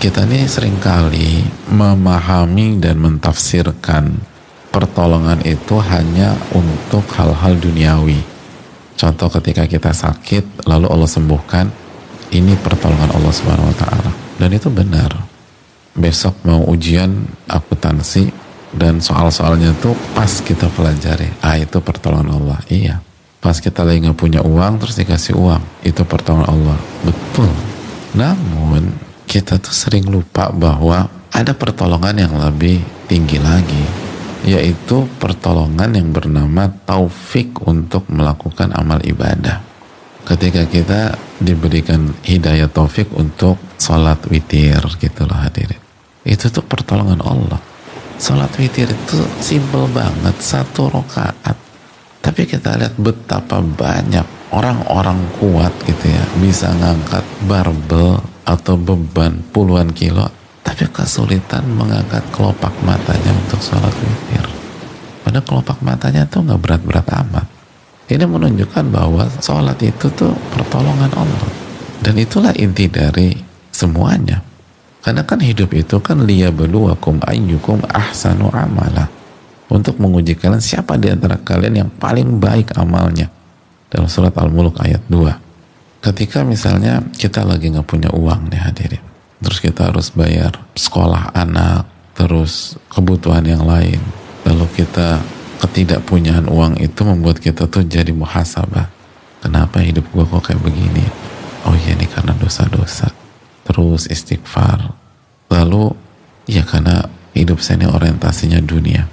kita ini sering kali memahami dan mentafsirkan pertolongan itu hanya untuk hal-hal duniawi. Contoh ketika kita sakit lalu Allah sembuhkan, ini pertolongan Allah Subhanahu wa taala. Dan itu benar. Besok mau ujian akuntansi dan soal-soalnya tuh pas kita pelajari. Ah itu pertolongan Allah. Iya. Pas kita lagi nggak punya uang terus dikasih uang, itu pertolongan Allah. Betul. Namun kita tuh sering lupa bahwa ada pertolongan yang lebih tinggi lagi yaitu pertolongan yang bernama taufik untuk melakukan amal ibadah. Ketika kita diberikan hidayah taufik untuk sholat witir gitu loh hadirin. Itu tuh pertolongan Allah. Sholat witir itu simple banget satu rakaat tapi kita lihat betapa banyak orang-orang kuat gitu ya bisa ngangkat barbel atau beban puluhan kilo tapi kesulitan mengangkat kelopak matanya untuk sholat witir. Padahal kelopak matanya tuh nggak berat-berat amat. Ini menunjukkan bahwa sholat itu tuh pertolongan Allah. Dan itulah inti dari semuanya. Karena kan hidup itu kan beluakum ayyukum ahsanu amala. Untuk menguji kalian siapa di antara kalian yang paling baik amalnya. Dalam surat Al-Mulk ayat 2 ketika misalnya kita lagi nggak punya uang nih hadirin terus kita harus bayar sekolah anak terus kebutuhan yang lain lalu kita ketidakpunyaan uang itu membuat kita tuh jadi muhasabah. Kenapa hidup gua kok kayak begini? Oh iya ini karena dosa-dosa. Terus istighfar. Lalu ya karena hidup saya ini orientasinya dunia.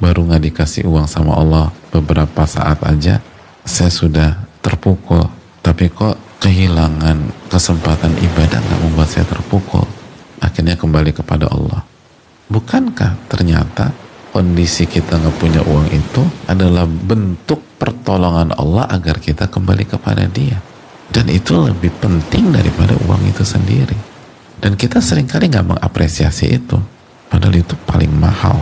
Baru nggak dikasih uang sama Allah beberapa saat aja saya sudah terpukul. Tapi kok kehilangan kesempatan ibadah nggak membuat saya terpukul akhirnya kembali kepada Allah. Bukankah ternyata kondisi kita nggak punya uang itu adalah bentuk pertolongan Allah agar kita kembali kepada dia? Dan itu lebih penting daripada uang itu sendiri. Dan kita sering kali nggak mengapresiasi itu. Padahal itu paling mahal